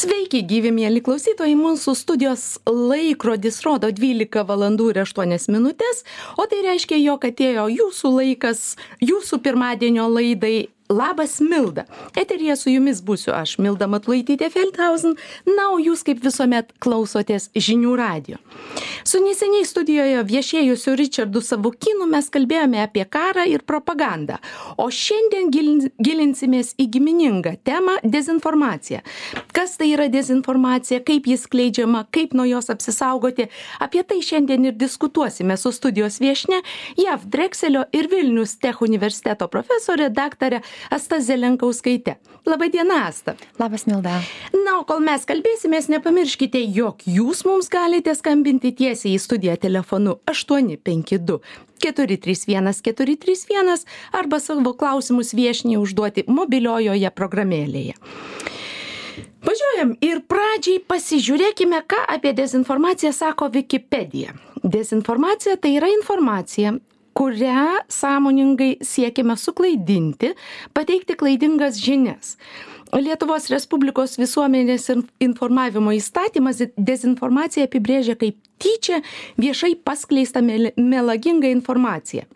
Sveiki, gyvi mėly klausytojai, mūsų studijos laikrodis rodo 12 valandų ir 8 minutės, o tai reiškia, jog atėjo jūsų laikas, jūsų pirmadienio laidai Labas Milda. Eterija su jumis būsiu aš, Milda Matlaitytė Feldhausen, na, o jūs kaip visuomet klausotės žinių radio. Su neseniai studijoje viešėjusiu Richardu Savukinu mes kalbėjome apie karą ir propagandą, o šiandien gilinsimės į giminingą temą - dezinformaciją. Kas tai yra dezinformacija, kaip jis kleidžiama, kaip nuo jos apsisaugoti, apie tai šiandien ir diskutuosime su studijos viešne JAV Drexelio ir Vilnius Tech universiteto profesorė daktarė Asta Zelenkauskaitė. Labadiena, Asta. Labas, Milda. Na, o kol mes kalbėsimės, nepamirškite, jog jūs mums galite skambinti tiesiai į studiją telefonu 852 431 431 arba savo klausimus viešniai užduoti mobiliojoje programėlėje. Važiuojam ir pradžiai pasižiūrėkime, ką apie dezinformaciją sako Wikipedia. Dezinformacija tai yra informacija, kurią sąmoningai siekiame suklaidinti, pateikti klaidingas žinias. Lietuvos Respublikos visuomenės informavimo įstatymas dezinformaciją apibrėžia kaip tyčia viešai paskleista melagingą informaciją.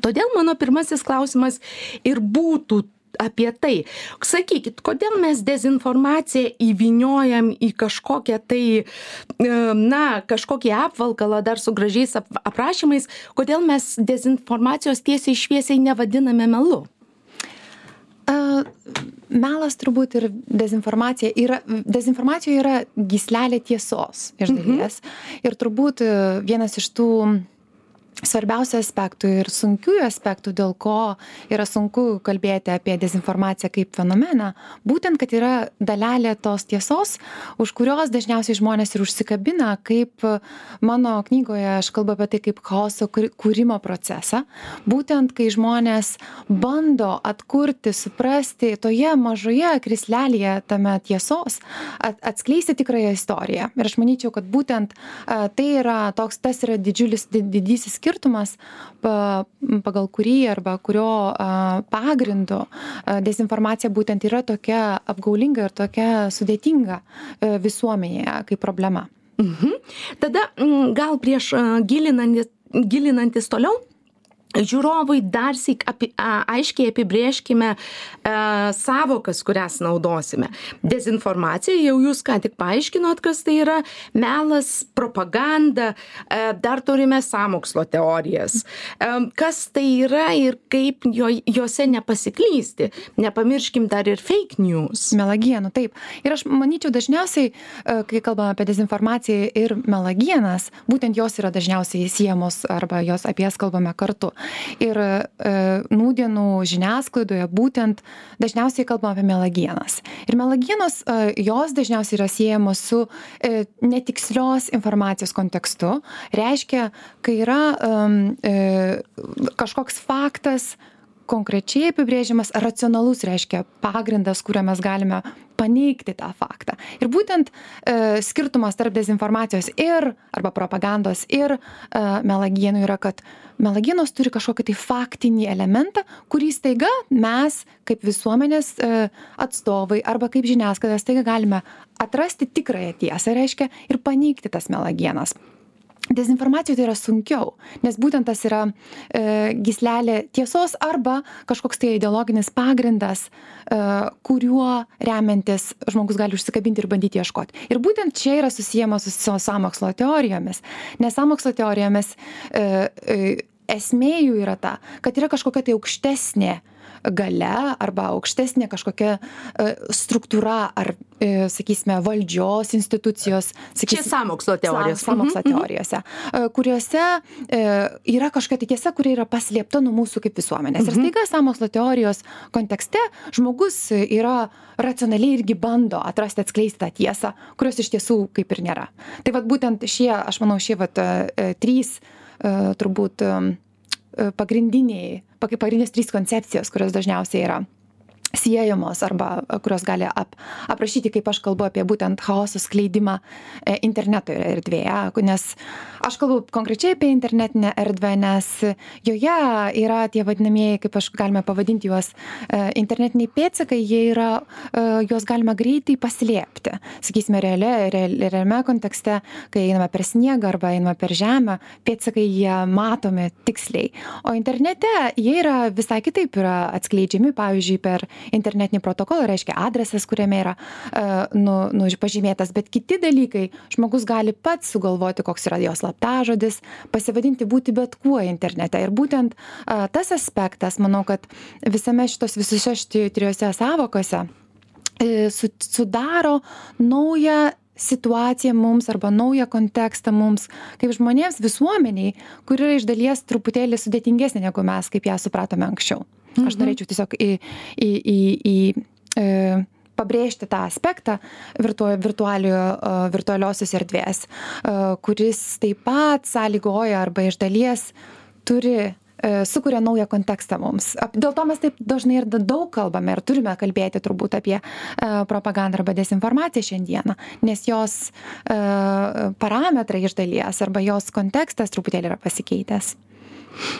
Todėl mano pirmasis klausimas ir būtų apie tai. Sakykit, kodėl mes dezinformaciją įviniojam į kažkokią tai, e, na, kažkokį apvalkalą dar su gražiais ap aprašymais, kodėl mes dezinformacijos tiesiai šviesiai nevadiname melu? Uh, melas turbūt ir dezinformacija yra, dezinformacija yra gislelė tiesos iš mhm. dalies. Mhm. Ir turbūt vienas iš tų svarbiausių aspektų ir sunkiųjų aspektų, dėl ko yra sunku kalbėti apie dezinformaciją kaip fenomeną, būtent, kad yra dalelė tos tiesos, už kurios dažniausiai žmonės ir užsikabina, kaip mano knygoje aš kalbu apie tai kaip chaoso kūrimo procesą, būtent kai žmonės bando atkurti, suprasti toje mažoje krislelėje tame tiesos, atskleisti tikrąją istoriją. Ir aš manyčiau, kad būtent tai yra toks, tas yra didžiulis, didysis skirtumas pagal kurį arba kurio pagrindu dezinformacija būtent yra tokia apgaulinga ir tokia sudėtinga e, visuomenėje kaip problema. Mhm. Tada gal prieš gilinantis, gilinantis toliau, žiūrovui darsyk api a aiškiai apibrėžkime a sąvokas kurias naudosime. Dezinformacija jau jūs ką tik paaiškinot kas tai yra melas propaganda a dar turime sąmokslo teorijas. A kas tai yra ir kaip jo jose nepasiklysti. Nepamirškim dar ir feik niūs melagienų taip. Ir aš manyčiau dažniausiai kai kalbam apie dezinformaciją ir melagienas būtent jos yra dažniausiai siejamos arba jos apie jas kalbame kartu Ir e, nūdienų žiniasklaidoje būtent dažniausiai kalbam apie melagienas. Ir melagienos, e, jos dažniausiai yra siejamos su e, netikslios informacijos kontekstu. Reiškia, kai yra kažkoks faktas, konkrečiai apibrėžiamas racionalus reiškia pagrindas kuriuo mes galime paneigti tą faktą. Ir būtent e, skirtumas tarp dezinformacijos ir arba propagandos ir e, melagienų yra kad melagienos turi kažkokį tai faktinį elementą kurį staiga mes kaip visuomenės e, atstovai arba kaip žiniasklaida staiga galime atrasti tikrąją tiesą reiškia ir paneigti tas melagienas dezinformacijoj tai yra sunkiau nes būtent tas yra e, gyslelė tiesos arba kažkoks tai ideologinis pagrindas e, kuriuo remiantis žmogus gali užsikabinti ir bandyti ieškoti. Ir būtent čia yra susiejama su sąmokslo teorijomis. Nes sąmokslo teorijomis e, e, esmė jų yra ta kad yra kažkokia tai aukštesnė galia arba aukštesnė kažkokia e, struktūra ar, e, sakysime, valdžios institucijos. Sakysime, Čia samokslo teorijos. Samokslo mhm, mhm. teorijose, e, kuriuose yra kažkokia tai tiesa, kuri yra paslėpta nuo mūsų kaip visuomenės. Ir mhm. staiga samokslo teorijos kontekste žmogus yra racionaliai irgi bando atrasti, atskleisti tą tiesą, kurios iš tiesų kaip ir nėra. Tai vad būtent šie, aš manau, šie vat, trys turbūt pagrindiniai pagrindinės trys koncepcijos, kurios dažniausiai yra siejamos arba kurios gali ap aprašyti kaip aš kalbu apie būtent chaoso skleidimą e, interneto erdvėje nes aš kalbu konkrečiai apie internetinę erdvę nes joje yra tie vadinamieji kaip aš galime pavadinti juos e, internetiniai pėdsakai jie yra e, juos galima greitai paslėpti. Sakysime realia real realiame kontekste kai einame per sniegą arba einame per žemę pėdsakai jie matomi tiksliai. O internete jie yra visai kitaip yra atskleidžiami pavyzdžiui per internetinį protokolą, reiškia adresas, kuriame yra uh, nu, nu, pažymėtas, bet kiti dalykai žmogus gali pats sugalvoti, koks yra jos slaptažodis, pasivadinti būti bet kuo internete. Ir būtent uh, tas aspektas, manau, kad visame šitos visose trijose savokose uh, sudaro naują situaciją mums arba naują kontekstą mums kaip žmonėms visuomenei kuri yra iš dalies truputėlį sudėtingesnė negu mes kaip ją supratome anksčiau aš Mhm. norėčiau tiesiog į į į į e, pabrėžti tą aspektą virtu e, virtualiosios erdvės e, kuris taip pat sąlygoja arba iš dalies turi sukuria naują kontekstą mums. Dėl to mes taip dažnai ir da- daug kalbame ir turime kalbėti turbūt apie e, propagandą arba dezinformaciją šiandieną, nes jos e, parametrai iš dalies arba jos kontekstas truputėlį yra pasikeitęs.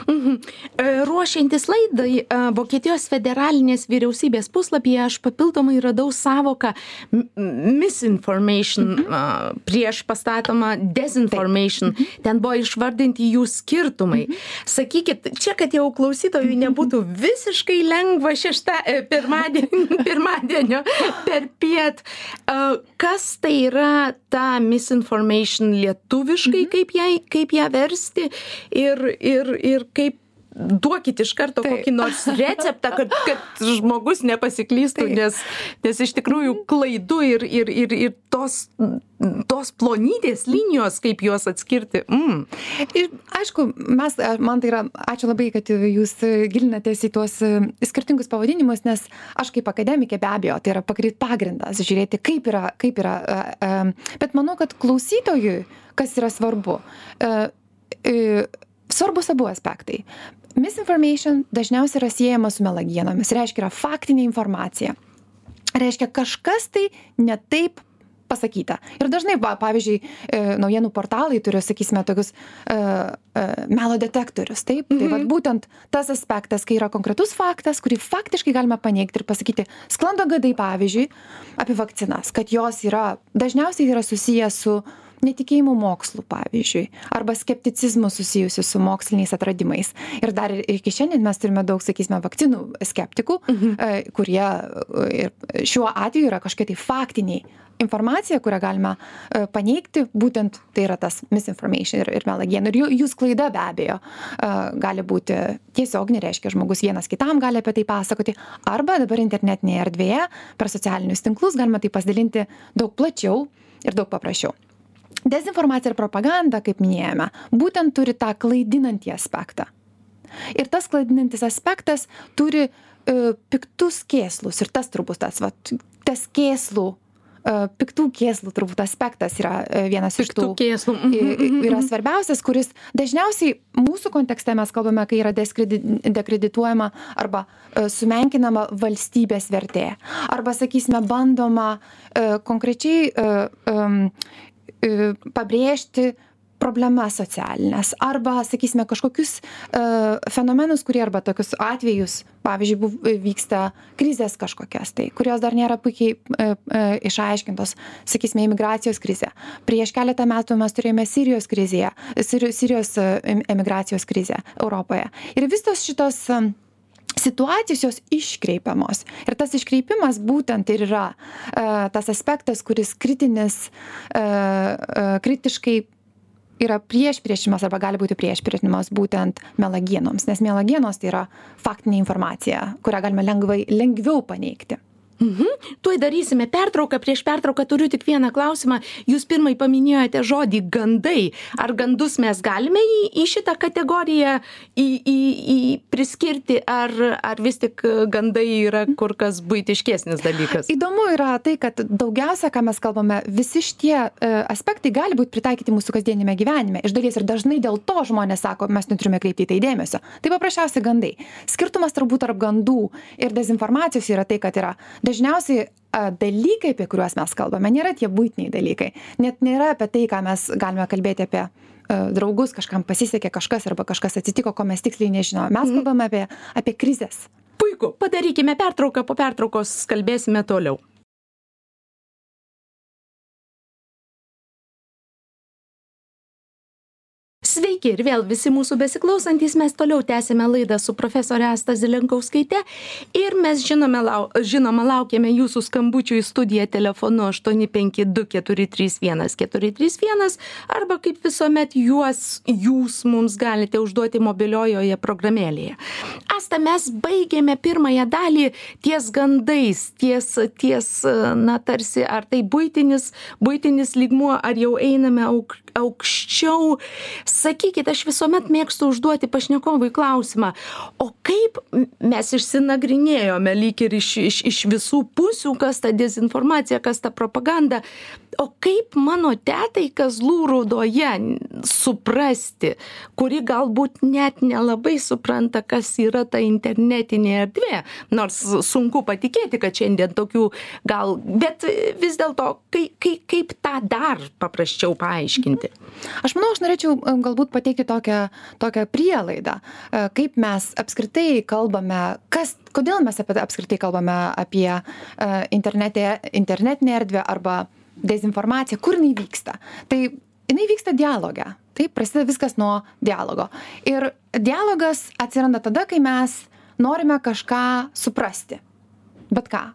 Mhm. E, Ruošiantis laidai e, Vokietijos federalinės vyriausybės puslapyje aš papildomai radau savoką misinformation e, prieš pastatomą desinformation. Ten buvo išvardinti jų skirtumai. Sakykit, čia, kad jau klausytojui nebūtų visiškai lengva šeštą e, pirmadienio, pirmadienio per piet, kas tai yra ta misinformation lietuviškai, kaip, ją, kaip ją versti ir, ir, ir kaip duokit iš karto Taip. kokį nors receptą, kad, kad žmogus nepasiklystų, Taip. nes, nes iš tikrųjų klaidų ir, ir, ir, ir tos, tos plonytės linijos, kaip juos atskirti. Mm. Ir aišku, mes, man tai yra, ačiū labai, kad jūs gilinatės į tuos e, skirtingus pavadinimus, nes aš kaip akademikė be abejo, tai yra pagri- pagrindas žiūrėti, kaip yra, kaip yra. Bet manau, kad klausytojui, kas yra svarbu, e, e, svarbus abu aspektai. Misinformation dažniausiai yra siejama su melagienomis, reiškia yra faktinė informacija. Reiškia kažkas tai ne taip pasakyta. Ir dažnai, va, pavyzdžiui, e, naujienų portalai turi, sakysime, tokius e, e, melo detektorius. Taip, tai va, būtent tas aspektas, kai yra konkretus faktas, kurį faktiškai galima paneigti ir pasakyti, sklando gadai, pavyzdžiui, apie vakcinas, kad jos yra, dažniausiai yra susijęs su netikėjimu mokslu, pavyzdžiui, arba skepticizmu susijusiu su moksliniais atradimais. Ir dar iki šiandien mes turime daug, sakysime, vakcinų skeptikų, mhm. kurie e, ir šiuo atveju yra kažkokie tai faktiniai informacija, kurią galima e, paneigti, būtent tai yra tas misinformation ir, ir melagiena. Ir jų, jų sklaida be abejo e, gali būti tiesiog, nereiškia, žmogus vienas kitam gali apie tai pasakoti, arba dabar internetinėje erdvėje per socialinius tinklus galima tai pasidalinti daug plačiau ir daug paprasčiau. Dezinformacija ir propaganda, kaip minėjome, būtent turi tą klaidinantį aspektą. Ir tas klaidinantis aspektas turi e, piktus kėslus. Ir tas turbūt tas, va, tas kėslų, e, piktų kėslų turbūt aspektas yra e, vienas iš tų. Piktų kėslų. Yra svarbiausias, kuris dažniausiai mūsų kontekste mes kalbame, kai yra dekredituojama arba e, sumenkinama valstybės vertė. Arba, sakysime, bandoma e, konkrečiai e, e, pabrėžti problemas socialinės arba, sakysime, kažkokius uh, fenomenus, kurie arba tokius atvejus, pavyzdžiui, buv, vyksta krizės kažkokias, tai, kurios dar nėra puikiai uh, uh, išaiškintos, sakysime, imigracijos krizė. Prieš keletą metų mes turėjome Sirijos krizėje, Sirijos, uh, emigracijos krizę Europoje. Ir visos šitos um, situacijos jos iškreipiamos. Ir tas iškreipimas būtent ir yra uh, tas aspektas, kuris kritinis, uh, uh, kritiškai yra priešpriešimas arba gali būti priešpriešimas būtent melagienoms, nes melagienos tai yra faktinė informacija, kurią galime lengvai, lengviau paneigti. Mhm. Tuoj darysime pertrauką. Prieš pertrauką turiu tik vieną klausimą. Jūs pirmai paminėjote žodį gandai. Ar gandus mes galime į, į šitą kategoriją į, į, į priskirti, ar, ar vis tik gandai yra kur kas būtiškesnis dalykas? Įdomu yra tai, kad daugiausia, ką mes kalbame, visi šitie e, aspektai gali būti pritaikyti mūsų kasdienime gyvenime. Iš dalies ir dažnai dėl to žmonės sako, mes neturime kreipti į tai dėmesio. Tai paprasčiausiai gandai. Skirtumas turbūt tarp gandų ir dezinformacijos yra tai, kad yra dažniausiai dalykai, apie kuriuos mes kalbame, nėra tie būtiniai dalykai. Net nėra apie tai, ką mes galime kalbėti apie draugus, kažkam pasisekė kažkas arba kažkas atsitiko, ko mes tiksliai nežinome. Mes mhm. kalbame apie, apie krizės. Puiku, padarykime pertrauką, po pertraukos kalbėsime toliau. Sveiki ir vėl visi mūsų besiklausantys, mes toliau tęsime laidą su profesorė Asta Zilinkauskaite ir mes žinome, lau, žinoma laukiame jūsų skambučių į studiją telefonu 852431431 arba kaip visuomet juos jūs mums galite užduoti mobiliojoje programėlėje. Asta, mes baigėme pirmąją dalį ties gandais, ties, ties na tarsi ar tai būtinis, būtinis lygmuo, ar jau einame auk, aukščiau sakykit aš visuomet mėgstu užduoti pašnekovui klausimą o kaip mes išsinagrinėjome lyg ir iš iš iš visų pusių kas ta dezinformacija kas ta propaganda o kaip mano tetai kazlų rūdoje suprasti kuri galbūt net nelabai supranta kas yra ta internetinė erdvė nors sunku patikėti kad šiandien tokių gal bet vis dėlto kai kai kaip tą dar paprasčiau paaiškinti? Aš manau aš norėčiau galbūt pateikti tokią tokią prielaidą e, kaip mes apskritai kalbame kas kodėl mes apie apskritai kalbame apie e, internetinę erdvę arba dezinformacija kur jinai vyksta. Tai jinai vyksta dialoge. Taip prasideda viskas nuo dialogo. Ir dialogas atsiranda tada kai mes norime kažką suprasti. Bet ką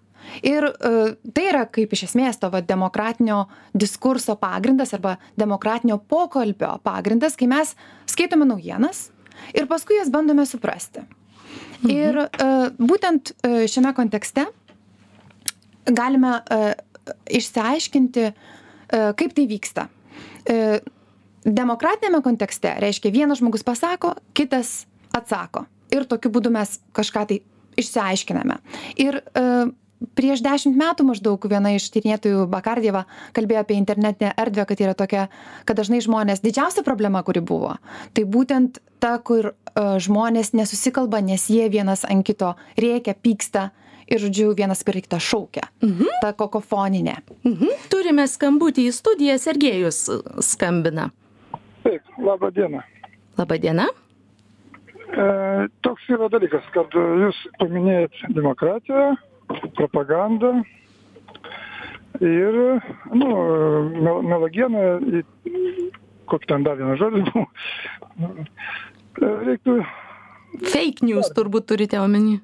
ir e, tai yra kaip iš esmės to va demokratinio diskurso pagrindas arba demokratinio pokalbio pagrindas kai mes skaitome naujienas ir paskui jas bandome suprasti mhm. ir e, būtent e, šiame kontekste galime išsiaiškinti, kaip tai vyksta. Demokratinėme kontekste reiškia vienas žmogus pasako, kitas atsako. Ir tokiu būdu mes kažką tai išsiaiškiname. Ir e, prieš dešimt metų maždaug viena iš tyrinėtojų Bakardieva kalbėjo apie internetinę erdvę, kad yra tokia, kad dažnai žmonės, didžiausia problema, kuri buvo, tai būtent ta, kur uh, žmonės nesusikalba, nes jie vienas ant kito rėkia, pyksta, ir žodžiu vienas per kitą šaukia. Mhm. Ta kokofoninė. Mhm. Turime skambutį į studiją, Sergejus skambina. Taip, laba diena. Labą dieną. E, toks yra dalykas, kad jūs paminėjot demokratiją, propagandą ir, nu, mel melagieną, kokį ten dar vieną žodį buvo. Reiktų. Fake news turbūt turite omeny.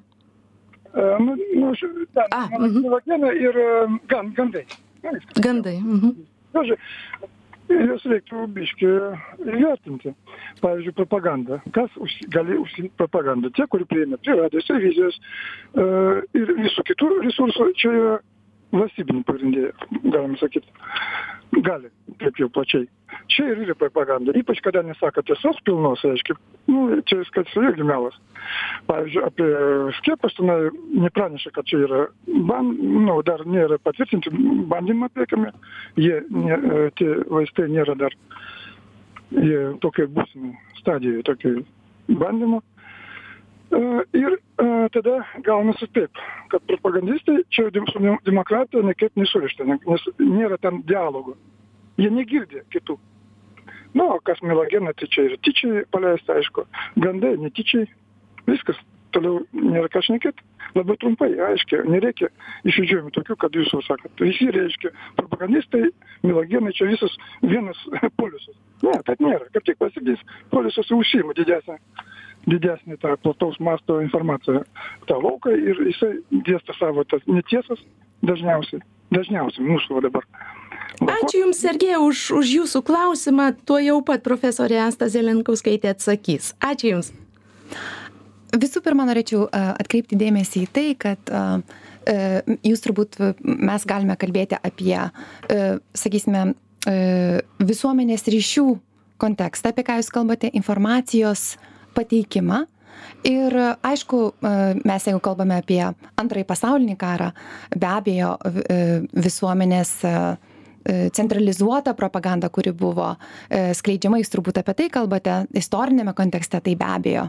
E, nu, nu, ten, A, mhm. melagieną ir e, gan, gandai. Gandai. Mhm. Žodžiu, juos reiktų biški įvertinti. Pavyzdžiui, propaganda. Kas už, gali užsiimti propagandą? Tie, kurie prieina prie radijos, televizijos uh, ir visų kitų resursų, čia yra valstybiniai pagrindė, galima sakyti. Gali, taip jau plačiai. Čia ir yra propaganda. Ypač, kada nesako tiesos pilnos, reiškia, nu, čia viskas irgi melas. Pavyzdžiui, apie skiepus tenai nepraneša, kad čia yra, ban, nu, dar nėra patvirtinti bandymą atliekami, jie, ne, tie vaistai nėra dar, jie tokiai būsimai stadijoje, tokiai bandymo. Ir tada gaunasi taip, kad propagandistai čia su demokratija niekaip nesurišta, nes nėra ten dialogo. Jie negirdi kitų. Na, o kas melagena, tai čia ir tyčiai paleista, aišku, gandai, netyčiai, viskas, toliau nėra ką šnekėti. Labai trumpai, aiškiai, nereikia išvedžiojimų tokių, kad jūs jau sakot. Visi reiškia, propagandistai, melagienai, čia visas vienas poliusas. Ne, taip nėra. Kaip tik pasidės, poliusas užsima didesnę didesnį tą plataus masto informaciją tą lauką ir jisai dėsto savo tas netiesas dažniausiai dažniausiai mūsų va dabar Ačiū Jums, Sergėjau, už, už Jūsų klausimą. Tuo jau pat profesorė Asta Zelenkauskaitė atsakys. Ačiū Jums. Visų pirma, norėčiau atkreipti dėmesį į tai, kad jūs turbūt mes galime kalbėti apie, sakysime, visuomenės ryšių kontekstą, apie ką jūs kalbate, informacijos pateikimą. Ir aišku, mes jeigu kalbame apie antrąjį pasaulinį karą, be abejo visuomenės centralizuota propaganda, kuri buvo skleidžiama, jūs turbūt apie tai kalbate, istorinėme kontekste, tai be abejo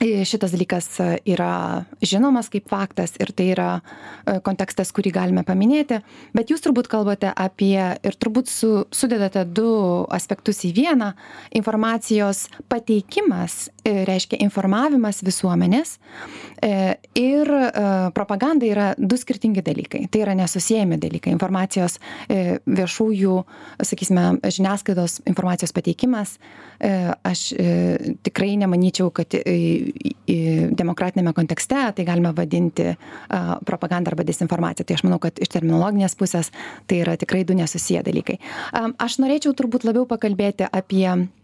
šitas dalykas yra žinomas kaip faktas ir tai yra e, kontekstas, kurį galime paminėti, bet jūs turbūt kalbate apie ir turbūt su, sudedate du aspektus į vieną - informacijos pateikimas, e, reiškia informavimas visuomenės e, ir propaganda yra du skirtingi dalykai. Tai yra nesusijęmi dalykai. Informacijos viešųjų, sakysime, žiniasklaidos informacijos pateikimas. Aš tikrai nemanyčiau, kad demokratiniame kontekste tai galime vadinti propaganda arba dezinformacija. Tai aš manau, kad iš terminologinės pusės tai yra tikrai du nesusiję dalykai. Aš norėčiau turbūt labiau pakalbėti apie E,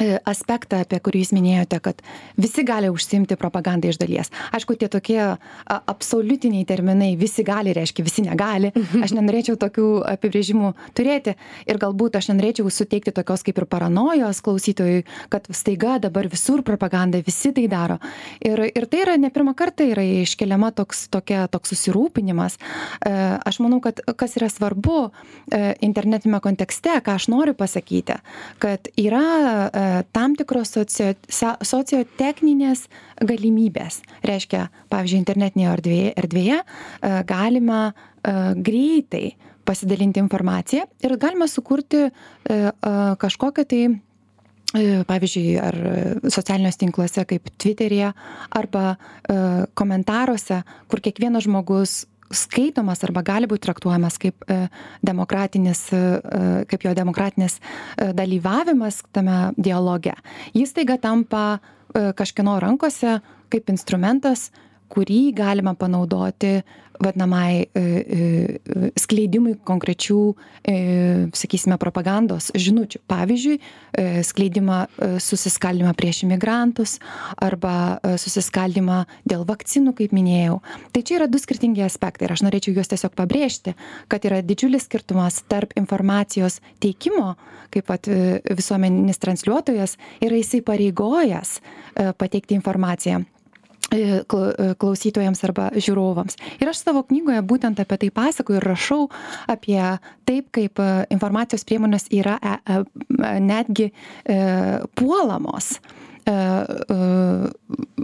aspektą, apie kurį jūs minėjote, kad visi gali užsimti propagandą iš dalies. Aišku, tie tokie absoliutiniai terminai, visi gali, reiškia, visi negali. Mhm. Aš nenorėčiau tokių apibrėžimų turėti ir galbūt aš nenorėčiau suteikti tokios kaip ir paranojos klausytojui, kad staiga dabar visur propaganda, visi tai daro. Ir, ir tai yra ne pirmą kartą yra iškeliama toks, tokia, toks susirūpinimas. E, aš manau, kad kas yra svarbu e, internetinėme kontekste, ką aš noriu pasakyti, kad yra tam tikros socio sociotechninės galimybės. Reiškia, pavyzdžiui, internetinėje erdvėje, erdvėje galima greitai pasidalinti informaciją ir galima sukurti kažkokią tai pavyzdžiui, ar socialiniuose tinkluose kaip Twitter'e arba komentaruose, kur kiekvienas žmogus skaitomas arba gali būt traktuojamas kaip e, demokratinis, e, e, kaip jo demokratinis dalyvavimas tame dialoge, jis taiga tampa kažkieno rankose kaip instrumentas, kurį galima panaudoti vadinamai e, e, skleidimui konkrečių, e, sakysime, propagandos žinučių. Pavyzdžiui, skleidimą susiskaldimą prieš imigrantus arba susiskaldimą dėl vakcinų, kaip minėjau. Tai čia yra du skirtingi aspektai ir aš norėčiau juos tiesiog pabrėžti, kad yra didžiulis skirtumas tarp informacijos teikimo, kaip pat visuomeninis transliuotojas yra įsipareigojęs pateikti informaciją klausytojams arba žiūrovams. Ir aš savo knygoje būtent apie tai pasakoju ir rašau apie taip, kaip e, informacijos priemonės yra netgi puolamos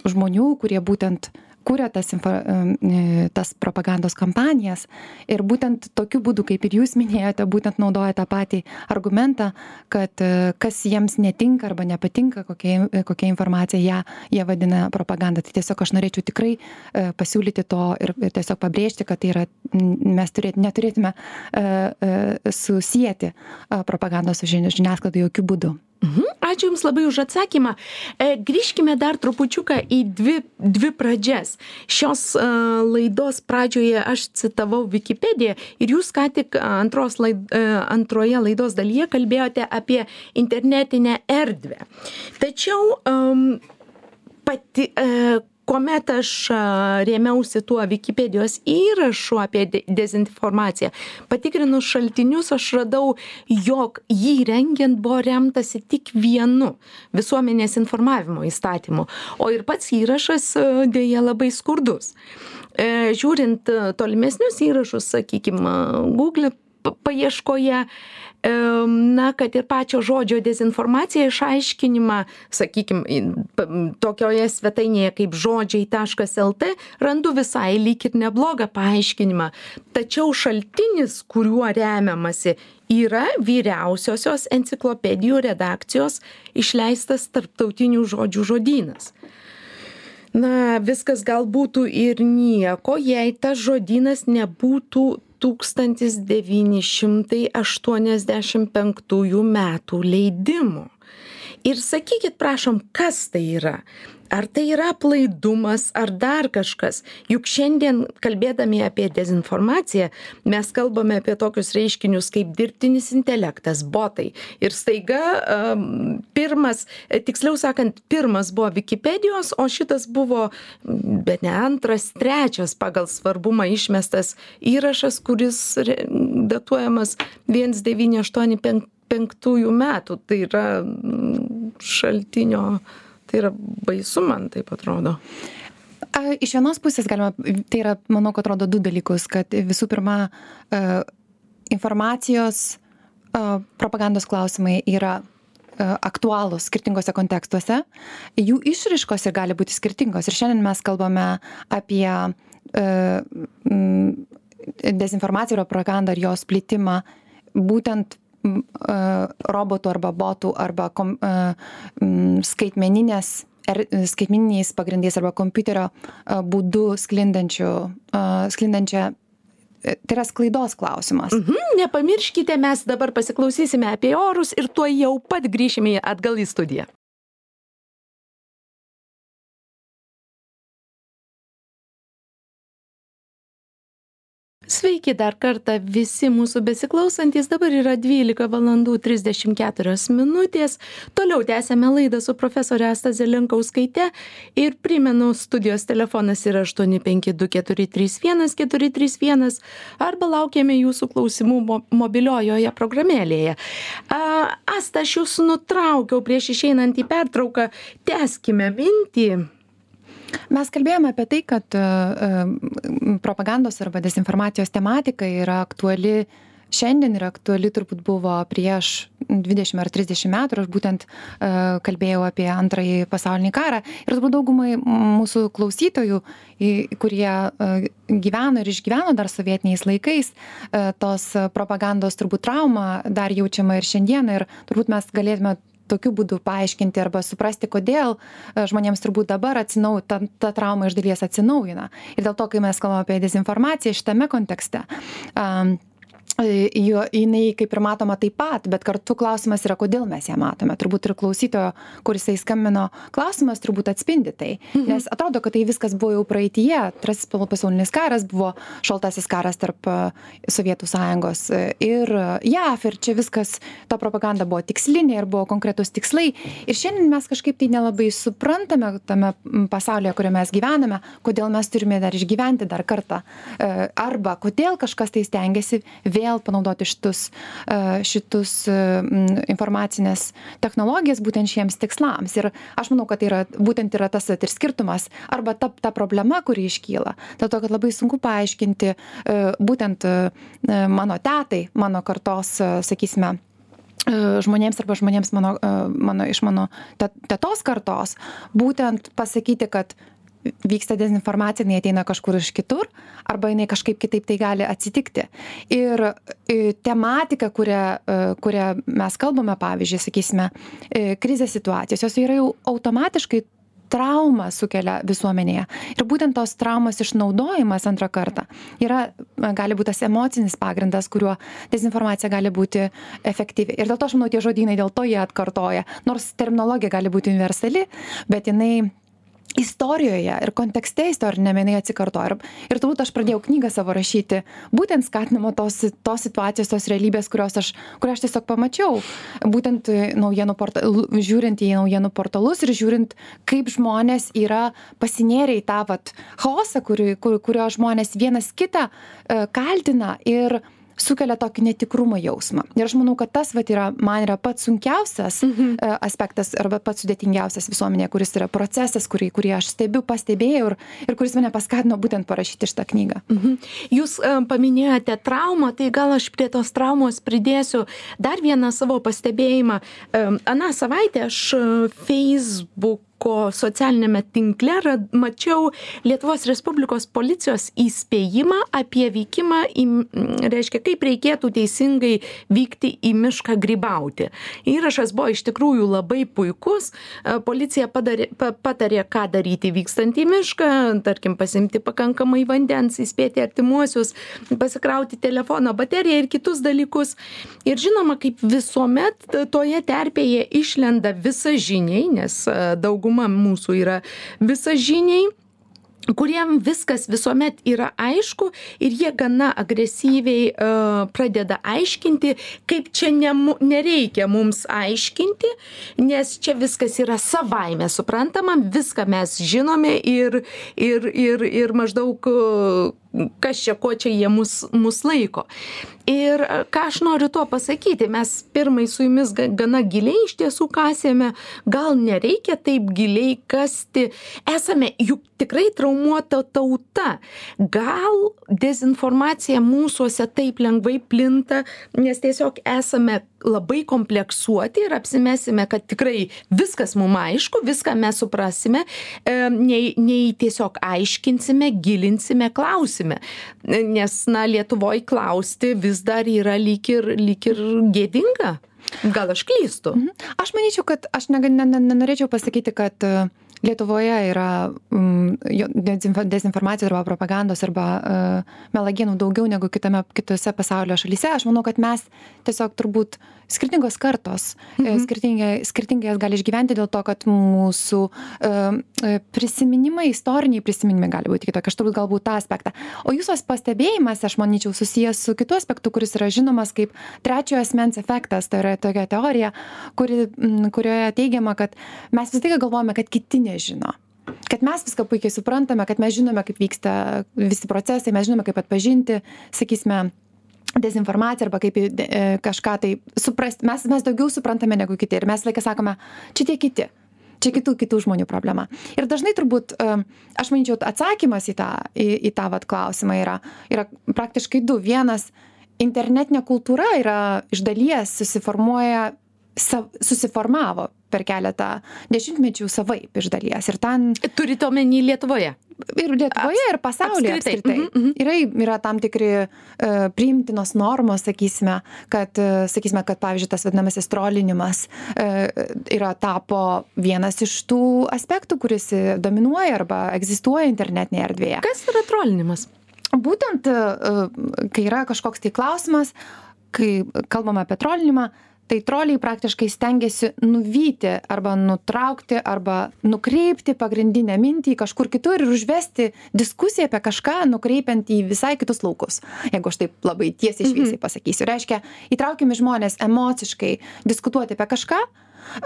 žmonių, kurie būtent kuria tas, info, e, tas propagandos kampanijas ir būtent tokiu būdu, kaip ir jūs minėjote, būtent naudoja tą patį argumentą, kad e, kas jiems netinka arba nepatinka, kokia, kokia informacija ją, jie vadina propaganda. Tai tiesiog aš norėčiau tikrai e, pasiūlyti to ir, ir tiesiog pabrėžti, kad tai yra, mes turėt, neturėtume susijęti propagandos su žiniasklaida jokių būdų. Mhm. Ačiū Jums labai už atsakymą. E, grįžkime dar trupučiuką į dvi, dvi pradžias. Šios uh, laidos pradžioje aš citavau Wikipediją ir Jūs ką tik antros laid, uh, antroje laidos dalyje kalbėjote apie internetinę erdvę. Tačiau um, pati, uh, kuomet aš rėmiausi tuo Wikipedijos įrašu apie de dezinformaciją, patikrinus šaltinius, aš radau, jog jį rengiant buvo remtasi tik vienu visuomenės informavimo įstatymu, o ir pats įrašas dėja labai skurdus. E, žiūrint tolimesnius įrašus, sakykime, Google paieškoje, na, kad ir pačio žodžio dezinformacija išaiškinimą, sakykim, tokioje svetainėje kaip žodžiai.lt randu visai lyg ir neblogą paaiškinimą. Tačiau šaltinis, kuriuo remiamasi, yra vyriausiosios enciklopedijų redakcijos išleistas tarptautinių žodžių žodynas. Na, viskas gal būtų ir nieko, jei tas žodynas nebūtų tūkstantis devyni šimtai aštuoniasdešim penktųjų metų leidimo. Ir sakykit prašom kas tai yra ar tai yra aplaidumas ar dar kažkas? Juk šiandien kalbėdami apie dezinformaciją mes kalbame apie tokius reiškinius kaip dirbtinis intelektas botai. Ir staiga pirmas tiksliau sakant pirmas buvo vikipedijos o šitas buvo bet ne antras trečias pagal svarbumą išmestas įrašas kuris datuojamas viens devyni aštuoni pen- penktųjų metų. Tai yra šaltinio tai yra baisu man taip atrodo Iš vienos pusės galima, tai yra, manau, kad rodo du dalykus, kad visų pirma, e, informacijos e, propagandos klausimai yra e, aktualūs skirtingose kontekstuose, jų išriškos ir gali būti skirtingos. Ir šiandien mes kalbame apie dezinformaciją ir propagandą ir jos plitimą būtent robotų arba botų arba kom, e, skaitmeninės er, skaitmeniniais pagrindais arba kompiuterio a, būdu sklindančią. e, Tai yra sklaidos klausimas. mhm, nepamirškite mes dabar pasiklausysime apie orus ir tuoj jau pat grįšime atgal į studiją Sveiki dar kartą visi mūsų besiklausantys. Dabar yra 12 valandų 34 minutės. Toliau tęsėme laidą su profesorė Asta Zelinkauskaite ir primenu, studijos telefonas yra 852431431 arba laukiame jūsų klausimų mo mobiliojoje programėlėje. Asta, aš jūs nutraukiau prieš išeinant į pertrauką. Teskime mintį. Mes kalbėjome apie tai, kad e, e, propagandos arba dezinformacijos tematika yra aktuali šiandien ir aktuali turbūt buvo prieš 20 ar 30 metų aš būtent e, kalbėjau apie antrąjį pasaulinį karą. Ir turbūt daugumai mūsų klausytojų, kurie e, gyveno ir išgyveno dar sovietiniais laikais, e, tos propagandos turbūt trauma dar jaučiama ir šiandieną. Ir turbūt mes galėtume tokiu būdu paaiškinti arba suprasti, kodėl e, žmonėms turbūt dabar atsinau, ta, ta trauma iš dalies atsinaujina. Ir dėl to, kai mes kalbame apie dezinformaciją šitame kontekste, um, jo jinai kaip ir matoma taip pat bet kartu klausimas yra kodėl mes ją matome. Turbūt ir klausytojo kuris jisai skambino klausimas turbūt atspindi tai. Nes atrodo kad tai viskas buvo jau praeityje antrasis pasaulinis karas buvo šaltasis karas tarp a, sovietų sąjungos a, ir jav ir čia viskas ta propaganda buvo tikslinė ir buvo konkretūs tikslai. Ir šiandien mes kažkaip tai nelabai suprantame tame pasaulyje kuriame mes gyvename kodėl mes turime dar išgyventi dar kartą E, arba kodėl kažkas tai stengiasi vėl panaudoti šitus, e, šitus e, informacinės technologijas būtent šiems tikslams. Ir aš manau, kad tai yra, būtent yra tas ir skirtumas arba ta, ta problema, kuri iškyla. Dėl to, kad labai sunku paaiškinti e, būtent mano tetai, mano kartos, sakysime, žmonėms arba žmonėms mano, mano, iš mano te- tetos kartos, būtent pasakyti, kad vyksta dezinformacija, jinai ateina kažkur iš kitur, arba jinai kažkaip kitaip tai gali atsitikti. Ir e, tematika, kurią, e, kurią mes kalbame, pavyzdžiui, sakysime, e, krizės situacijos, jos yra jau automatiškai traumą sukelia visuomenėje. Ir būtent tos traumos išnaudojimas antrą kartą yra, gali būti tas emocinis pagrindas, kuriuo dezinformacija gali būti efektyvi. Ir dėl to aš manau, tie žodynai dėl to jie atkartoja. Nors terminologija gali būti universali, bet jinai istorijoje ir kontekste istoriniame jinai atsikartoja. Ir, ir turbūt aš pradėjau knygą savo rašyti, būtent skatinama tos, tos situacijos, tos realybės, kurios aš, kurią aš tiesiog pamačiau. Būtent portal, žiūrint į naujienų portalus ir žiūrint, kaip žmonės yra pasinėrę į tą vat, chaosą, kuri, kur, kurio žmonės vienas kitą e, kaltina ir sukelia tokį netikrumo jausmą. Ir aš manau, kad tas vat, yra, man yra pats sunkiausias mhm. aspektas arba pats sudėtingiausias visuomenėje, kuris yra procesas, kurį, kurį aš stebiu, pastebėjau ir, ir kuris mane paskatino būtent parašyti šitą knygą. Mhm. Jūs e, paminėjote traumą, tai gal aš prie tos traumos pridėsiu dar vieną savo pastebėjimą. E, Aną savaitę aš e, Facebook feisbuko socialiniame tinkle rad mačiau lietuvos respublikos policijos įspėjimą apie vykimą į reiškia kaip reikėtų teisingai vykti į mišką grybauti. Įrašas buvo iš tikrųjų labai puikus. Policija padarė pa patarė ką daryti vykstant į mišką tarkim pasiimti pakankamai vandens įspėti artimuosius pasikrauti telefono bateriją ir kitus dalykus. Ir žinoma kaip visuomet toje terpėje išlenda visažiniai nes dauguma mūsų yra visažiniai kuriem viskas visuomet yra aišku ir jie gana agresyviai uh, pradeda aiškinti kaip čia ne nereikia mums aiškinti nes čia viskas yra savaime suprantama viską mes žinome ir ir ir ir maždaug uh, kas čia ko čia jie mus mus laiko. Ir ką aš noriu tuo pasakyti mes pirmai su jumis ga gana giliai iš tiesų kasėme gal nereikia taip giliai kasti esame juk tikrai traumuota tauta. Gal dezinformacija mūsuose taip lengvai plinta nes tiesiog esame labai kompleksuoti ir apsimesime kad tikrai viskas mum aišku viską mes suprasime nei nei tiesiog aiškinsime gilinsime klausime. Nes na lietuvoj klausti vis dar yra lyg ir lyg ir gėdinga. Gal aš klystu? Mhm. aš manyčiau kad aš nega ne ne nenorėčiau pasakyti kad lietuvoje yra mm, dezinformacijos arba propagandos arba uh, melagienų daugiau negu kitame kitose pasaulio šalyse. Aš manau kad mes tiesiog turbūt skirtingos kartos e, mhm. skirtingai skirtingai jas gali išgyventi dėl to kad mūsų uh, prisiminimai istoriniai prisiminimai gali būti kitokie. Aš turbūt galbūt tą aspektą. O jūsų pastebėjimas aš manyčiau susijęs su kitu aspektu kuris yra žinomas kaip trečiojo asmens efektas tai yra tokia teorija kuri kurioje teigiama kad mes visą laiką galvojame kad kiti nežino. Kad mes viską puikiai suprantame kad mes žinome kaip vyksta visi procesai mes žinome kaip atpažinti sakysime dezinformaciją arba kaip e, kažką tai suprast. Mes mes daugiau suprantame negu kiti ir mes laiką sakome čia tie kiti čia kitų kitų žmonių problema. Ir dažnai turbūt e, aš manyčiau atsakymas į tą į, į tą vat klausimą yra yra praktiškai du. Vienas internetinė kultūra yra iš dalies susiformuoja susiformavo per keletą dešimtmečių savaip iš dalies. Ir ten turit omeny lietuvoje? Ir lietuvoje ir pasaulyje apskritai. mhm, mhm. yra yra tam tikri e, priimtinos normos sakysime kad e, sakysime kad pavyzdžiui tas vadinamasis trolinimas e, yra tapo vienas iš tų aspektų kuris dominuoja arba egzistuoja internetinėje erdvėje. Kas yra trolinimas? Būtent kai yra kažkoks tai klausimas kai kalbam apie trolinimą tai troliai praktiškai stengiasi nuvyti arba nutraukti arba nukreipti pagrindinę mintį kažkur kitur ir užvesti diskusiją apie kažką nukreipiant į visai kitus laukus jeigu aš taip labai tiesiai šviesiai mhm. pasakysiu reiškia įtraukiami žmonės emociškai diskutuoti apie kažką a,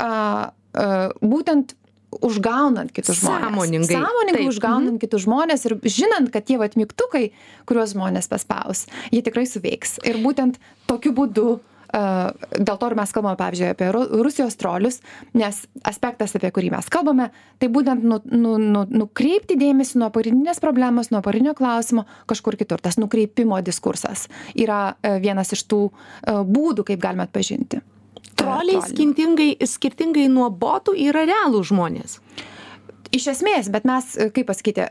a, būtent užgaunant kitus žmones. Sąmoningai. Sąmoningai Taip. užgaunant mhm. kitus žmonės ir žinant, kad tie vat mygtukai, kuriuos žmonės paspaus, jie tikrai suveiks. Ir būtent tokiu būdu dėl to ir mes kalbame, pavyzdžiui, apie Rusijos trolius, nes aspektas, apie kurį mes kalbame, tai būtent nu, nu, nu, nukreipti dėmesį nuo pagrindinės problemos, nuo pagrindinio klausimo kažkur kitur. Tas nukreipimo diskursas yra vienas iš tų būdų, kaip galime atpažinti. Troliai skirtingai, skirtingai nuo botų yra realų žmonės iš esmės bet mes kaip pasakyti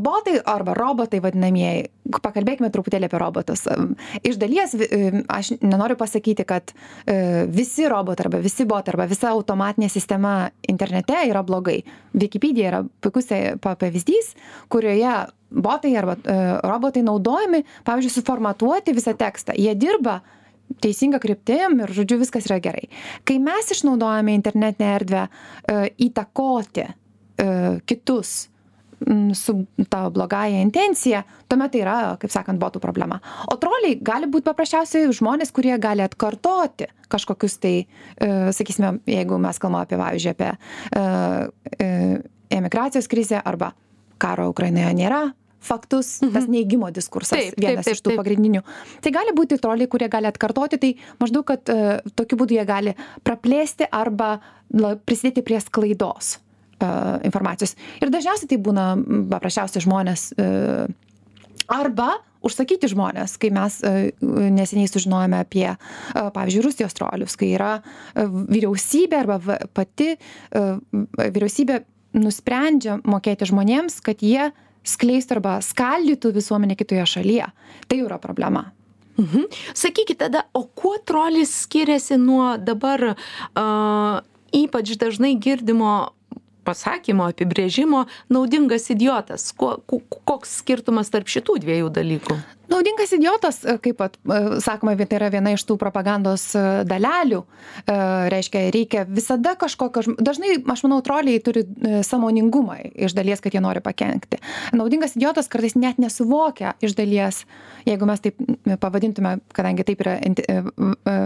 botai arba robotai vadinamieji pakalbėkime truputėlį apie robotus. Iš dalies aš nenoriu pasakyti kad visi robotai arba visi botai arba visa automatinė sistema internete yra blogai. Wikipedia yra puikus e, pavyzdys kurioje botai arba robotai naudojami pavyzdžiui suformatuoti visą tekstą. Jie dirba teisinga kryptim ir žodžiu viskas yra gerai. Kai mes išnaudojame internetinę erdvę įtakoti E, kitus su ta blogąja intencija, tuomet tai yra, kaip sakant, botų problema. O troliai gali būti paprasčiausiai žmonės, kurie gali atkartoti kažkokius tai, e, sakysime, jeigu mes kalbame apie, pavyzdžiui, apie e, emigracijos krizę arba karo Ukrainoje nėra, faktus, mhm. tas neįgymo diskursas taip, vienas taip, taip, iš tų taip. pagrindinių. Tai gali būti troliai, kurie gali atkartoti, tai maždaug, kad uh, tokiu būdu jie gali praplėsti arba prisidėti prie sklaidos informacijos. Ir dažniausiai tai būna paprasčiausiai žmonės arba užsakyti žmones kai mes e, neseniai sužinojome apie, e, pavyzdžiui, Rusijos trolius, kai yra e, vyriausybė arba pati vyriausybė nusprendžia mokėti žmonėms, kad jie skleistų arba skaldytų visuomenę kitoje šalyje. Tai yra problema. Mhm. Sakykit tada, o kuo trolis skiriasi nuo dabar uh, ypač dažnai girdimo pasakymo apibrėžimo naudingas idiotas. Kuo koks skirtumas tarp šitų dviejų dalykų naudingas idiotas e, kaip vat e, sakoma tai yra viena iš tų propagandos e, dalelių. Reiškia reikia visada kažkokio dažnai aš manau troliai turi sąmoningumą iš dalies kad jie nori pakenkti. Naudingas idiotas kartais net nesuvokia iš dalies jeigu mes taip pavadintume kadangi taip yra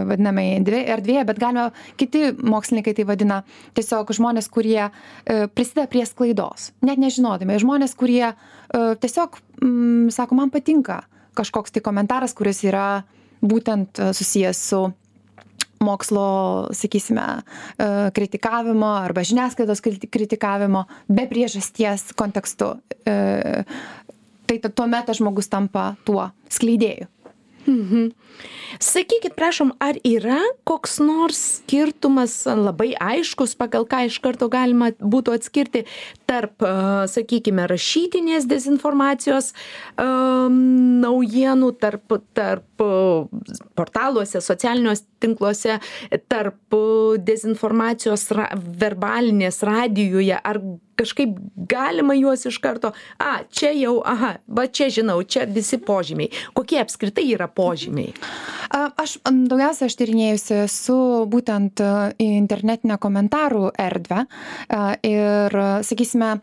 vadinamai erdvėje bet galima kiti mokslininkai tai vadina tiesiog žmonės kurie prisideda prie sklaidos. Net nežinodami žmonės kurie tiesiog sako man patinka kažkoks tai komentaras, kuris yra būtent e, susijęs su mokslo, sakysime, e, kritikavimo arba žiniasklaidos kritikavimo be priežasties kontekstu. E, tai tuomet tas žmogus tampa tuo skleidėju. Mhm. Sakykit, prašom, ar yra koks nors skirtumas labai aiškus, pagal ką iš karto galima būtų atskirti tarp, sakykime, rašytinės dezinformacijos um, naujienų, tarp, tarp portaluose, socialiniuose tinkluose, tarp dezinformacijos ra, verbalinės radijuje, ar kažkaip galima juos iš karto, a, čia jau, aha, va čia žinau, čia visi požymiai. Kokie apskritai yra požymiai? Aš daugiausia aš tyrinėjusi su būtent internetinę komentarų erdvę ir, sakysime,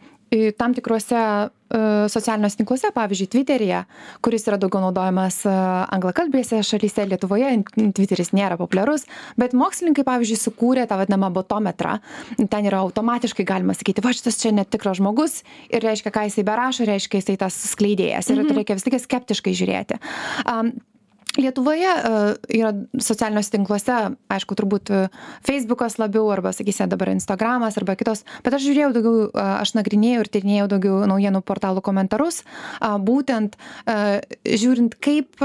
tam tikruose e, socialiniuose tinkluose, pavyzdžiui, Twitteryje, kuris yra daugiau naudojamas e, anglakalbėse šalyse, Lietuvoje Twitteris nėra populiarus, bet mokslininkai, pavyzdžiui, sukūrė tą vadinamą botometrą. Ten yra automatiškai galima sakyti, va šitas čia netikras žmogus ir reiškia, ką jisai berašo, reiškia, jisai tas skleidėjas. Ir mhm. reikia vis tik skeptiškai žiūrėti. Um, Lietuvoje uh, yra socialiniuose tinkluose, aišku, turbūt uh, Facebookas labiau, arba, sakysime, dabar Instagramas, arba kitos, bet aš žiūrėjau daugiau, uh, aš nagrinėjau ir tyrinėjau daugiau naujienų portalų komentarus, būtent žiūrint, kaip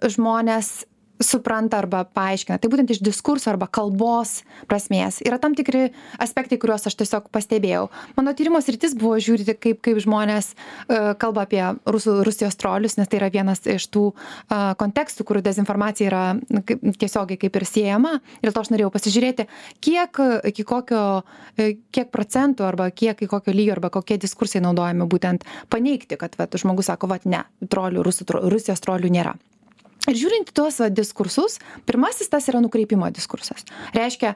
žmonės supranta arba paaiškina. Tai būtent iš diskurso arba kalbos prasmės. Yra tam tikri aspektai, kuriuos aš tiesiog pastebėjau. Mano tyrimo sritis buvo žiūrėti, kaip, kaip žmonės uh, kalba apie Rusų, Rusijos trolius, nes tai yra vienas iš tų uh, kontekstų, kur dezinformacija yra kaip, tiesiogiai kaip ir siejama. Ir to aš norėjau pasižiūrėti, kiek, iki kokio, e, kiek procentų arba kiek, iki kokio lygio arba kokie diskursai naudojami būtent paneigti, kad vat, žmogus sako, va, ne, trolių, Rusų, Rusijos trolių nėra. Ir žiūrint į tuos va, diskursus, pirmasis tas yra nukreipimo diskursas. Reiškia,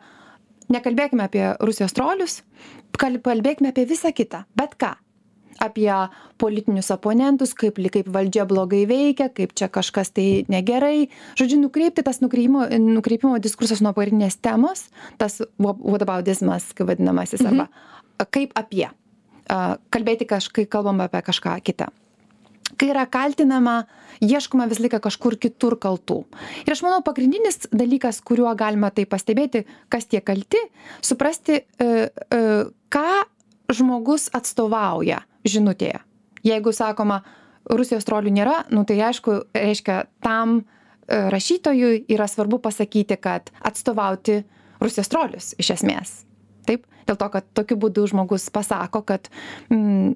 nekalbėkime apie Rusijos trolius, kalbėkime apie visą kitą, bet ką. Apie politinius oponentus, kaip, kaip valdžia blogai veikia, kaip čia kažkas tai negerai. Žodžiu, nukreipti tas nukreipimo, nukreipimo diskursas nuo pagrindinės temos, tas whataboutismas, kaip vadinamasis, mhm. arba kaip apie. Kalbėti kažkai kalbam apie kažką kitą kai yra kaltinama ieškoma visą laiką kažkur kitur kaltų. Ir aš manau pagrindinis dalykas kuriuo galima tai pastebėti kas tie kalti suprasti e, e, ką žmogus atstovauja žinutėje. Jeigu sakoma rusijos trolių nėra nu tai aišku reiškia tam e, rašytojui yra svarbu pasakyti kad atstovauti rusijos trolius iš esmės. Taip? Dėl to kad tokiu būdu žmogus pasako kad mm,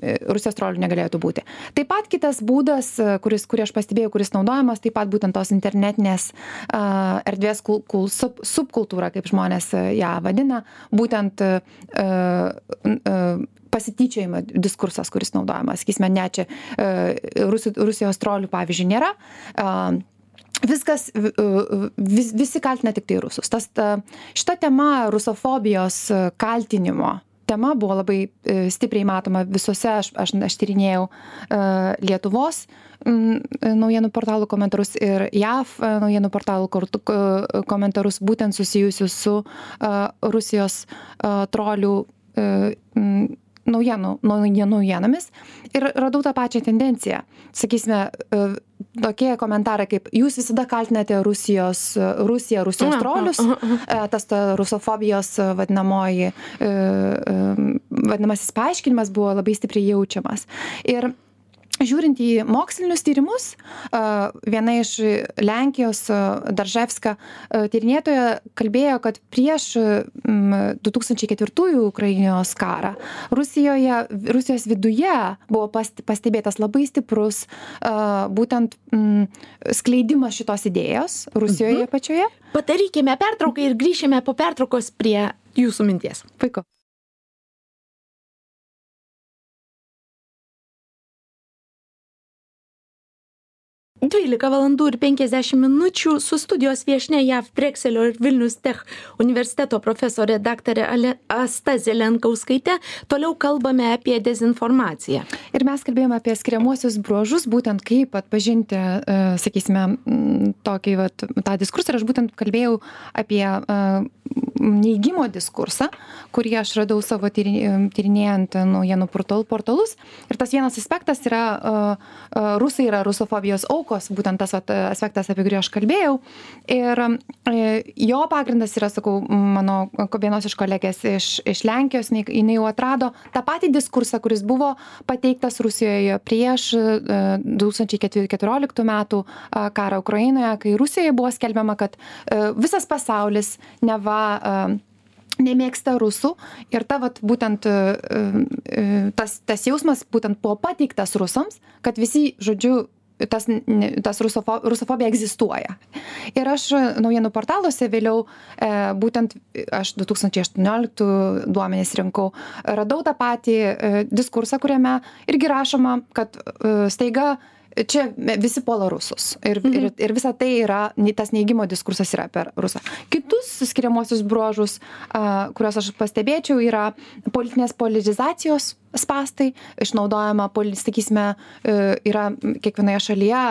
rusijos trolių negalėtų būti. Taip pat kitas būdas kuris kurį aš pastebėjau kuris naudojamas taip pat būtent tos internetinės a, erdvės kul, kul, sub, subkultūra kaip žmonės ją vadina būtent a, a, pasityčiojimo diskursas kuris naudojamas. Sakysime ne čia rusijos trolių pavyzdžiui nėra. Viskas vis visi kaltina tiktai rusus. Tas ta šita tema rusofobijos kaltinimo tema buvo labai e, stipriai matoma visose aš aš aš tyrinėjau e, lietuvos naujienų portalų komentarus ir jav e, naujienų portalų komentarus būtent susijusius su rusijos trolių naujienų naujienomis. Ir radau tą pačią tendenciją. Sakysime e, tokie komentarai kaip jūs visada kaltinate rusijos rusiją rusijos trolius. e, tas ta rusofobijos vadinamoji e, vadinamasis paaiškinimas buvo labai stipriai jaučiamas. Ir žiūrint į mokslinius tyrimus, viena iš Lenkijos Darževska tyrinėtoja kalbėjo, kad prieš 2004 Ukrainos karą Rusijoje, Rusijos viduje buvo pastebėtas labai stiprus būtent skleidimas šitos idėjos Rusijoje mhm. pačioje. Padarykime pertrauką ir grįšime po pertraukos prie jūsų minties. Puiku. Dvylika valandų ir penkiasdešim minučių su studijos viešnia jav brekselio ir vilnius tech universiteto profesore daktare ale asta zelenkauskaite toliau kalbame apie dezinformaciją. Ir mes kalbėjome apie skiriamuosius bruožus būtent kaip atpažinti e, sakysime tokį vat tą diskursą. Ir aš būtent kalbėjau apie e, neigimo diskursą kurį aš radau savo tyri tyrinėjant naujienų portal portalus. Ir tas vienas aspektas yra e, rusai yra rusofobijos aukos aukos būtent tas vat aspektas apie kurį aš kalbėjau. Ir e, jo pagrindas yra sakau mano vienos iš kolegės iš iš lenkijos jinai jau atrado tą patį diskursą kuris buvo pateiktas rusijoje prieš e, du tūkstančiai keturioliktų metų karą ukrainoje kai rusijoje buvo skelbiama kad e, visas pasaulis neva nemėgsta rusų. Ir ta vat būtent tas tas jausmas būtent buvo pateiktas rusams kad visi žodžiu tas, tas rusofo, rusofobija egzistuoja. Ir aš naujienų portaluose vėliau, e, būtent aš 2018 duomenys rinkau, radau tą patį e, diskursą, kuriame irgi rašoma, kad e, staiga čia visi puola rusus ir, mhm. ir, ir visa tai yra, tas neigimo diskursas yra per rusą. Kitus skiriamosius bruožus, kuriuos aš pastebėčiau, yra politinės politizacijos spastai, išnaudojama, sakysime, e, yra kiekvienoje šalyje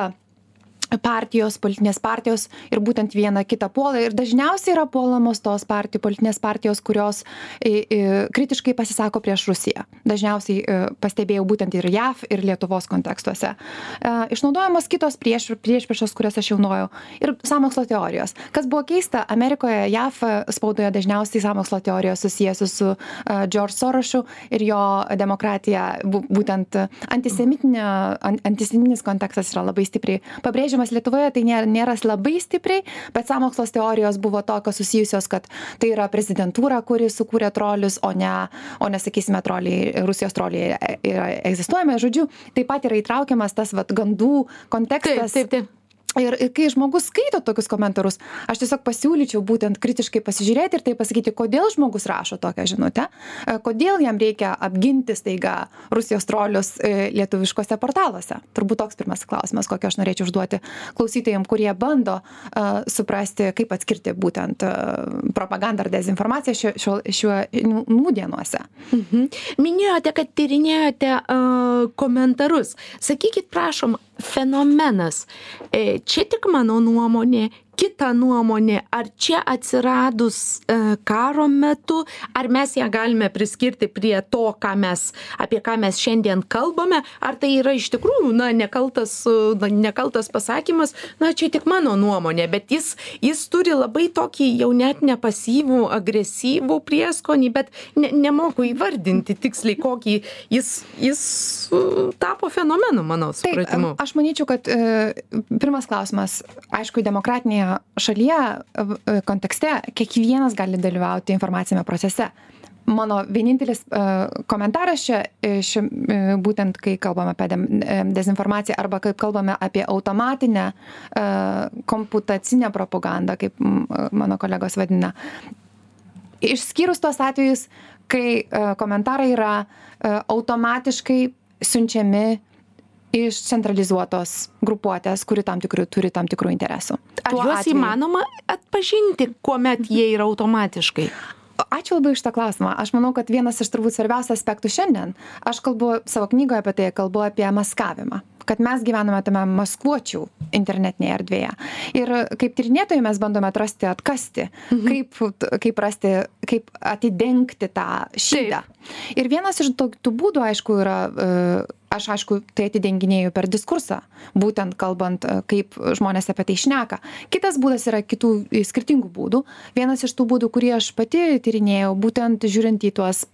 partijos politinės partijos ir būtent viena kitą puola. Ir dažniausiai yra puolamos tos partijų politinės partijos kurios i i kritiškai pasisako prieš rusiją. Dažniausiai e, pastebėjau būtent ir jav ir lietuvos kontekstuose. E, išnaudojamos kitos prieš priešpriešos kurias aš jau nojau. Ir sąmokslo teorijos. Kas buvo keista amerikoje jav spaudoje dažniausiai sąmokslo teorijos susijusios su e, sorošu ir jo demokratija bū būtent antisemitinis kontekstas yra labai stipriai pabrėžiamas pabrėžiamas lietuvoje tai nėra nėra labai stipriai bet sąmokslo teorijos buvo tokios susijusios kad tai yra prezidentūra kuri sukūrė trolius o ne o ne sakysime troliai rusijos troliai yra egzistuojame. Žodžiu taip pat yra įtraukiamas tas vat gandų kontekstas taip taip ir ir kai žmogus skaito tokius komentarus aš tiesiog pasiūlyčiau būtent kritiškai pasižiūrėti ir tai pasakyti kodėl žmogus rašo tokią žinutę e, kodėl jam reikia apginti staiga rusijos trolius e, lietuviškuose portaluose turbūt toks pirmas klausimas kokį aš norėčiau užduoti klausytojam kurie bando uh, suprasti kaip atskirti būtent uh, propagandą ar dezinformaciją šiuo nūdienuose. Mhm. Minėjote, kad tyrinėjote uh, komentarus. Sakykit, prašom, fenomenas. E, čia tik mano nuomonė, kita nuomonė ar čia atsiradus e, karo metu ar mes ją galime priskirti prie to ką mes apie ką mes šiandien kalbame ar tai yra iš tikrųjų na nekaltas nekaltas pasakymas na čia tik mano nuomonė bet jis jis turi labai tokį jau net ne pasyvų agresyvų prieskonį bet ne nemoku įvardinti tiksliai kokį jis jis tapo fenomenu mano supratimu. aš manyčiau kad e, pirmas klausimas aišku demokratinėje šalyje e, kontekste kiekvienas gali dalyvauti informaciniame procese. Mano vienintelis uh, komentaras čia, ši, uh, būtent kai kalbame apie de, dezinformaciją arba kaip kalbame apie automatinę komputacinę propagandą, kaip mano kolegos vadina. Išskyrus tos atvejus, kai komentarai yra automatiškai siunčiami iš centralizuotos grupuotės kuri tam tikrų turi tam tikrų interesų ar juos įmanoma atpažinti kuomet jie yra automatiškai ačiū labai už šitą klausimą aš manau kad vienas iš turbūt svarbiausių aspektų šiandien aš kalbu savo knygoje apie tai kalbu apie maskavimą kad mes gyvename tame maskuočių internetinėje erdvėje. Ir kaip tyrinėtojai mes bandome atrasti, atkasti, mhm. kaip, kaip rasti, kaip atidengti tą šydą. Ir vienas iš tų, būdų, aišku, yra, e, aš aišku, tai atidenginėjau per diskursą, būtent kalbant, e, kaip žmonės apie tai šneka. Kitas būdas yra kitų skirtingų būdų. Vienas iš tų būdų, kurį aš pati tyrinėjau, būtent žiūrint į tuos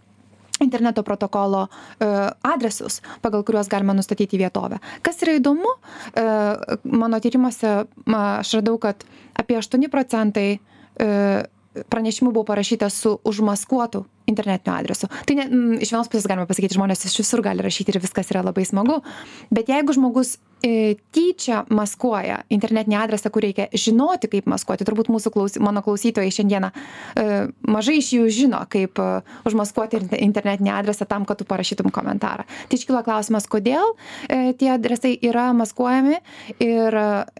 interneto protokolo e, adresus, pagal kuriuos galima nustatyti vietovę. Kas yra įdomu, e, mano tyrimuose aš radau, kad apie 8 procentai e, pranešimų buvo parašyta su užmaskuotu internetiniu adresu. Tai ne, m, iš vienos pusės galima pasakyti, žmonės iš visur gali rašyti ir viskas yra labai smagu, bet jeigu žmogus tyčia maskuoja internetinį adresą, kur reikia žinoti, kaip maskuoti, turbūt mūsų klausy, mano klausytojai šiandieną e, mažai iš jų žino, kaip e, užmaskuoti internetinį adresą tam, kad tu parašytum komentarą. Tai iškyla klausimas, kodėl e, tie adresai yra maskuojami ir,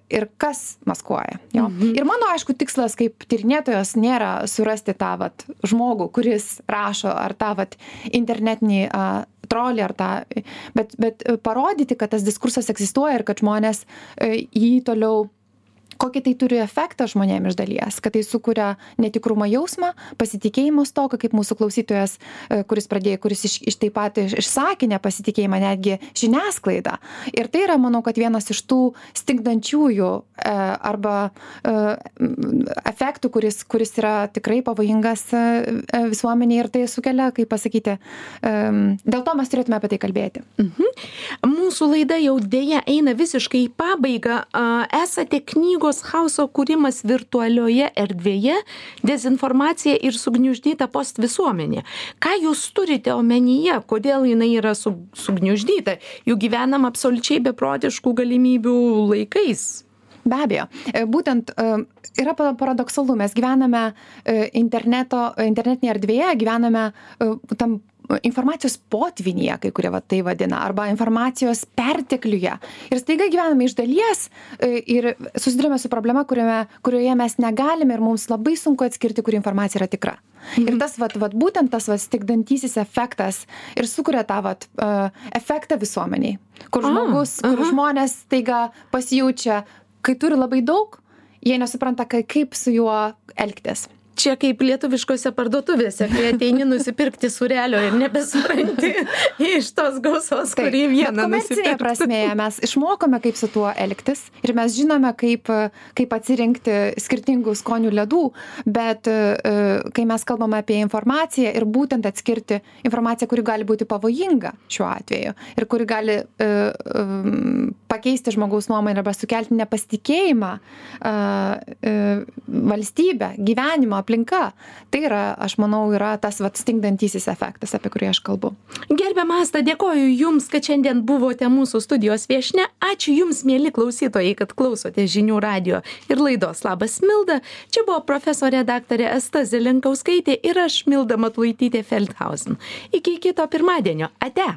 ir kas maskuoja. Jo. Mhm. Ir mano, aišku, tikslas kaip tyrinėtojas nėra surasti tą vat, žmogų, kuris rašo ar tą vat internetinį trolį ar tą, bet, bet parodyti, kad tas diskursas egzistuoja ir kad žmonės e, jį toliau kokį tai turi efektą žmonėm iš dalies kad tai sukuria netikrumo jausmą pasitikėjimo stoką kaip mūsų klausytojas e, kuris pradėjo kuris iš iš taip pat išsakė nepasitikėjimą netgi žiniasklaida ir tai yra manau kad vienas iš tų stingdančiųjų e, arba e, efektų kuris kuris yra tikrai pavojingas visuomenei ir tai sukelia kaip pasakyti dėl to mes turėtume apie tai kalbėti. Mhm. mūsų laida jau dėja eina visiškai į pabaigą. Esate knygų knygos chaoso kūrimas virtualioje erdvėje dezinformacija ir sugniuždyta postvisuomenė. Ką jūs turite omenyje kodėl jinai yra su sugniuždyta? Juk gyvenam absoliučiai beprotiškų galimybių laikais. Be abejo, e, būtent e, yra paradoksalu, mes gyvename e, interneto, internetinėje erdvėje, gyvename tam informacijos potvynyje, kai kurie va, tai vadina, arba informacijos pertekliuje. Ir staiga gyvename iš dalies e, ir susidurime su problema, kuriame, kurioje mes negalime ir mums labai sunku atskirti, kuri informacija yra tikra. Mhm. Ir tas, vat, vat, būtent tas vat, stigdantysis efektas ir sukuria tą vat, uh, efektą visuomeniai, kur, žmogus, kur aha. žmonės taiga pasijaučia, kai turi labai daug, jie nesupranta, kaip su juo elgtis čia kaip lietuviškose parduotuvėse kai ateini nusipirkti sūrelio ir nebesupranti iš tos gausos kurį vieną komercinėje prasmėje mes išmokome kaip su tuo elgtis ir mes žinome kaip kaip atsirinkti skirtingų skonių ledų bet e, kai mes kalbame apie informaciją ir būtent atskirti informaciją kuri gali būti pavojinga šiuo atveju ir kuri gali e, pakeisti žmogaus nuomonę arba sukelti nepasitikėjimą valstybe gyvenimą aplinka. Tai yra aš manau yra tas vat stingdantysis efektas apie kurį aš kalbu. Gerbiama asta dėkoju jums kad šiandien buvote mūsų studijos viešnia. Ačiū jums mieli klausytojai kad klausotės žinių radijo ir laidos labas milda. Čia buvo profesorė daktarė asta zelenkauskaitė ir aš milda matulaitytė feldhausen. Iki kito pirmadienio. Ate